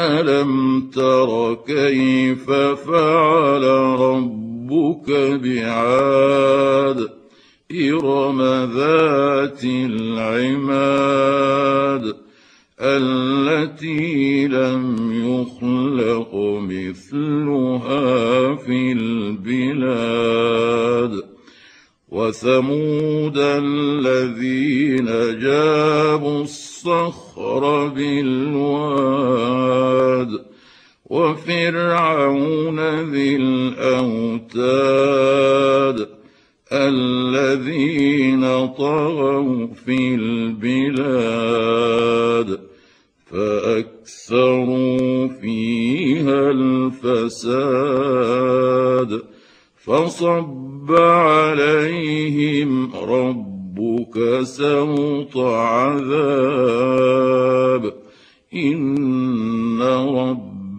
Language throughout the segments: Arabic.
ألم تر كيف فعل ربك بعاد؟ إرم ذات العماد التي لم يخلق مثلها في البلاد. وثمود الذين جابوا الصخر بالواد وفرعون ذي الأوتاد الذين طغوا في البلاد فأكثروا فيها الفساد فصب عليهم ربك سوط عذاب إن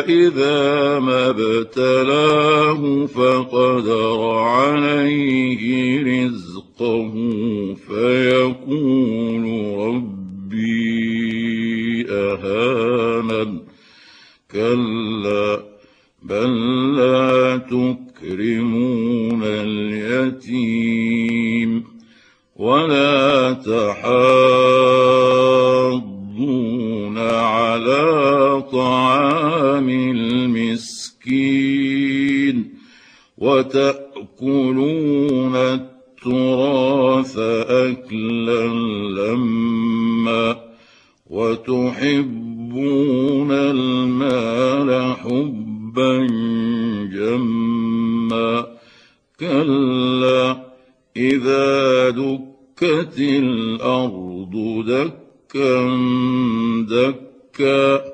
إذا ما ابتلاه فقدر عليه رزقه فيقول ربي اهانن كلا بل لا تكرمون اليتيم ولا تحاضون على طعام المسكين وتأكلون التراث أكلا لما وتحبون المال حبا جما كلا إذا دكت الأرض دكا دكا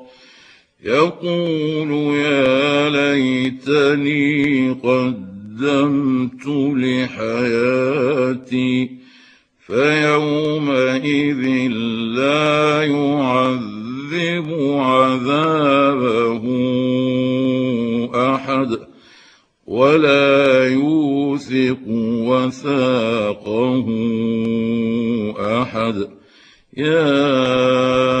يقول يا ليتني قدمت لحياتي فيومئذ لا يعذب عذابه أحد ولا يوثق وثاقه أحد يا